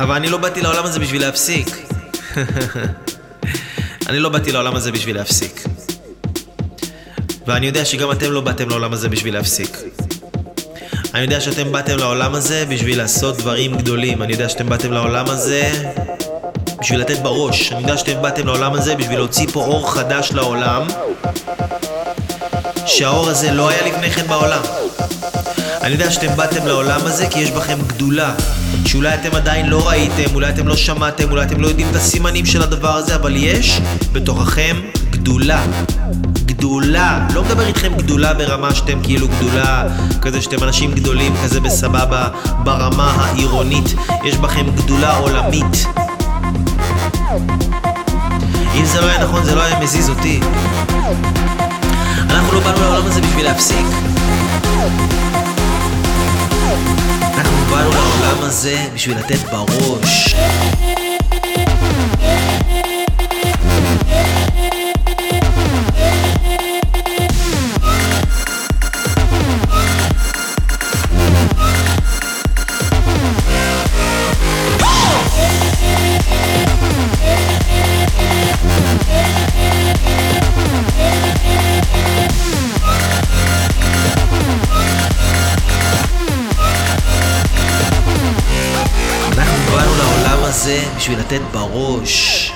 אבל אני לא באתי לעולם הזה בשביל להפסיק. אני לא באתי לעולם הזה בשביל להפסיק. ואני יודע שגם אתם לא באתם לעולם הזה בשביל להפסיק. אני יודע שאתם באתם לעולם הזה בשביל לעשות דברים גדולים. אני יודע שאתם באתם לעולם הזה בשביל לתת בראש. אני יודע שאתם באתם לעולם הזה בשביל להוציא פה אור חדש לעולם, שהאור הזה לא היה לפני כן בעולם. אני יודע שאתם באתם לעולם הזה כי יש בכם גדולה שאולי אתם עדיין לא ראיתם, אולי אתם לא שמעתם, אולי אתם לא יודעים את הסימנים של הדבר הזה אבל יש בתוככם גדולה. גדולה, לא מדבר איתכם גדולה ברמה שאתם כאילו גדולה כזה שאתם אנשים גדולים כזה בסבבה ברמה העירונית. יש בכם גדולה עולמית. אם זה לא היה נכון זה לא היה מזיז אותי. אנחנו לא באנו לעולם הזה בשביל להפסיק אנחנו באנו לעולם הזה בשביל לתת בראש. בשביל לתת בראש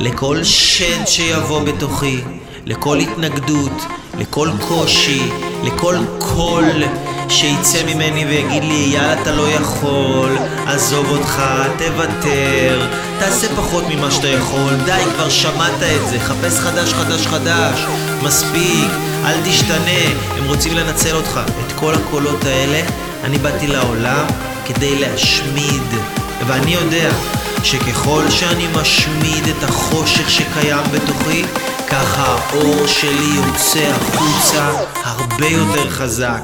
לכל שן שיבוא בתוכי, לכל התנגדות, לכל קושי, לכל קול שיצא ממני ויגיד לי יאללה אתה לא יכול, עזוב אותך, תוותר, תעשה פחות ממה שאתה יכול, די כבר שמעת את זה, חפש חדש חדש חדש, מספיק, אל תשתנה, הם רוצים לנצל אותך. את כל הקולות האלה אני באתי לעולם כדי להשמיד. ואני יודע שככל שאני משמיד את החושך שקיים בתוכי, ככה האור שלי יוצא החוצה הרבה יותר חזק.